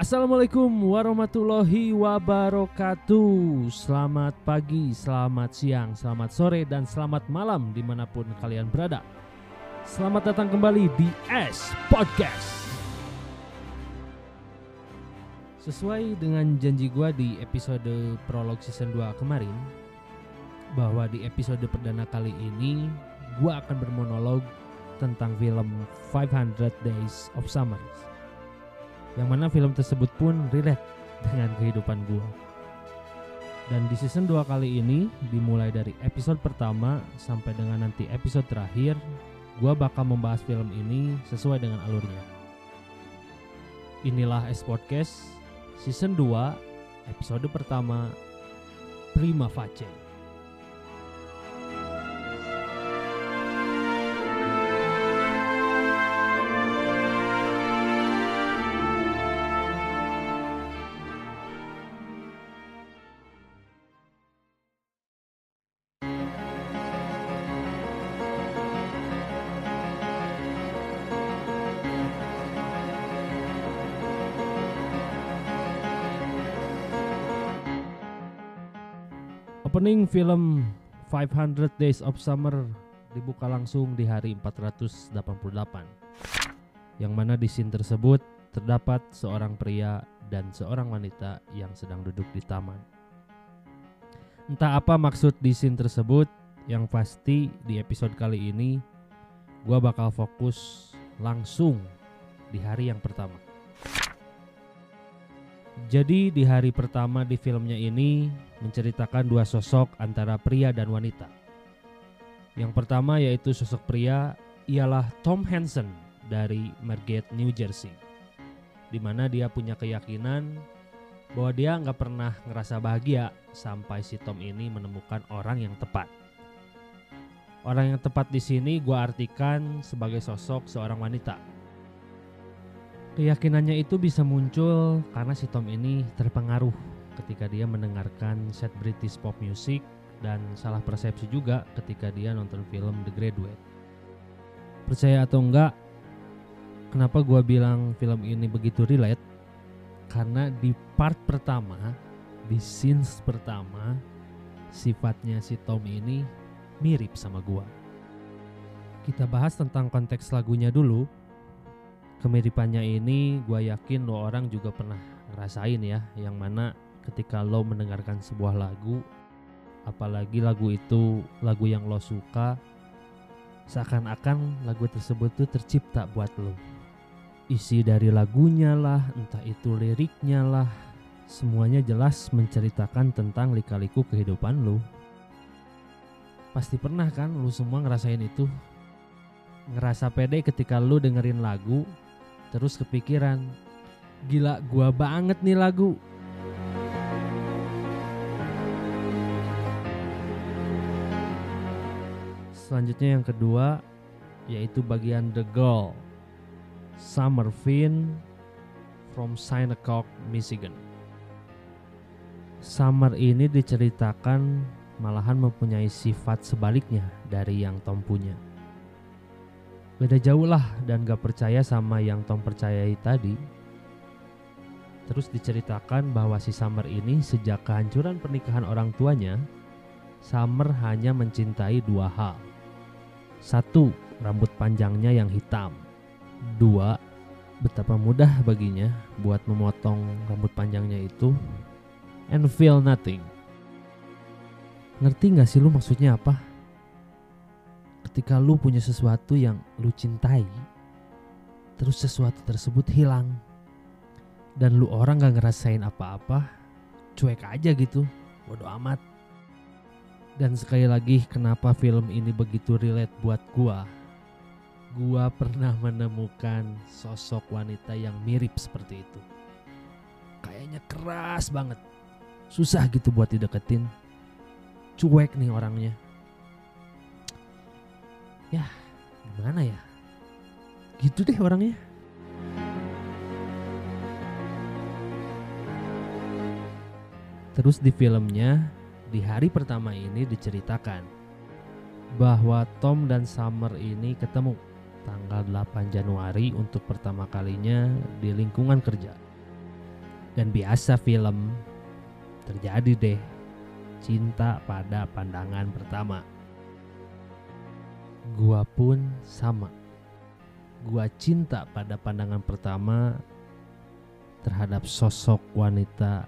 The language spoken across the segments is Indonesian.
Assalamualaikum warahmatullahi wabarakatuh. Selamat pagi, selamat siang, selamat sore, dan selamat malam di mana pun kalian berada. Selamat datang kembali di S Podcast. Sesuai dengan janji gua di episode prolog season 2 kemarin Bahwa di episode perdana kali ini Gua akan bermonolog tentang film 500 Days of Summer yang mana film tersebut pun relate dengan kehidupan gue. Dan di season 2 kali ini dimulai dari episode pertama sampai dengan nanti episode terakhir, gue bakal membahas film ini sesuai dengan alurnya. Inilah S Podcast season 2 episode pertama Prima Facie. Opening film 500 Days of Summer dibuka langsung di hari 488 yang mana di scene tersebut terdapat seorang pria dan seorang wanita yang sedang duduk di taman. Entah apa maksud di scene tersebut, yang pasti di episode kali ini gua bakal fokus langsung di hari yang pertama. Jadi di hari pertama di filmnya ini menceritakan dua sosok antara pria dan wanita. Yang pertama yaitu sosok pria ialah Tom Hansen dari Margate, New Jersey. Di mana dia punya keyakinan bahwa dia nggak pernah ngerasa bahagia sampai si Tom ini menemukan orang yang tepat. Orang yang tepat di sini gue artikan sebagai sosok seorang wanita. Keyakinannya itu bisa muncul karena si Tom ini terpengaruh ketika dia mendengarkan set British pop music dan salah persepsi juga ketika dia nonton film The Graduate. Percaya atau enggak, kenapa gua bilang film ini begitu relate? Karena di part pertama, di scenes pertama, sifatnya si Tom ini mirip sama gua. Kita bahas tentang konteks lagunya dulu. Kemiripannya ini gua yakin lo orang juga pernah ngerasain ya, yang mana ketika lo mendengarkan sebuah lagu apalagi lagu itu lagu yang lo suka seakan-akan lagu tersebut tuh tercipta buat lo. Isi dari lagunya lah entah itu liriknya lah semuanya jelas menceritakan tentang lika-liku kehidupan lo. Pasti pernah kan lo semua ngerasain itu? Ngerasa pede ketika lo dengerin lagu terus kepikiran gila gua banget nih lagu selanjutnya yang kedua yaitu bagian The Girl Summer Fin from Shinnecock, Michigan. Summer ini diceritakan malahan mempunyai sifat sebaliknya dari yang Tom punya. Beda jauh lah dan gak percaya sama yang Tom percayai tadi. Terus diceritakan bahwa si Summer ini sejak kehancuran pernikahan orang tuanya, Summer hanya mencintai dua hal satu, rambut panjangnya yang hitam. Dua, betapa mudah baginya buat memotong rambut panjangnya itu and feel nothing. Ngerti gak sih lu maksudnya apa? Ketika lu punya sesuatu yang lu cintai, terus sesuatu tersebut hilang, dan lu orang gak ngerasain apa-apa, cuek aja gitu, bodo amat. Dan sekali lagi kenapa film ini begitu relate buat gua? Gua pernah menemukan sosok wanita yang mirip seperti itu. Kayaknya keras banget. Susah gitu buat dideketin. Cuek nih orangnya. Ya, gimana ya? Gitu deh orangnya. Terus di filmnya di hari pertama ini diceritakan bahwa Tom dan Summer ini ketemu tanggal 8 Januari untuk pertama kalinya di lingkungan kerja. Dan biasa film terjadi deh cinta pada pandangan pertama. Gua pun sama. Gua cinta pada pandangan pertama terhadap sosok wanita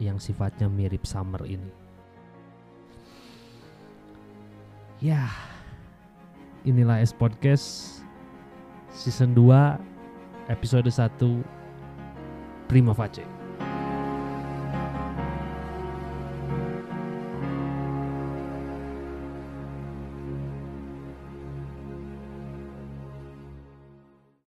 yang sifatnya mirip Summer ini. Ya, inilah S Podcast season 2 episode 1 Prima Face.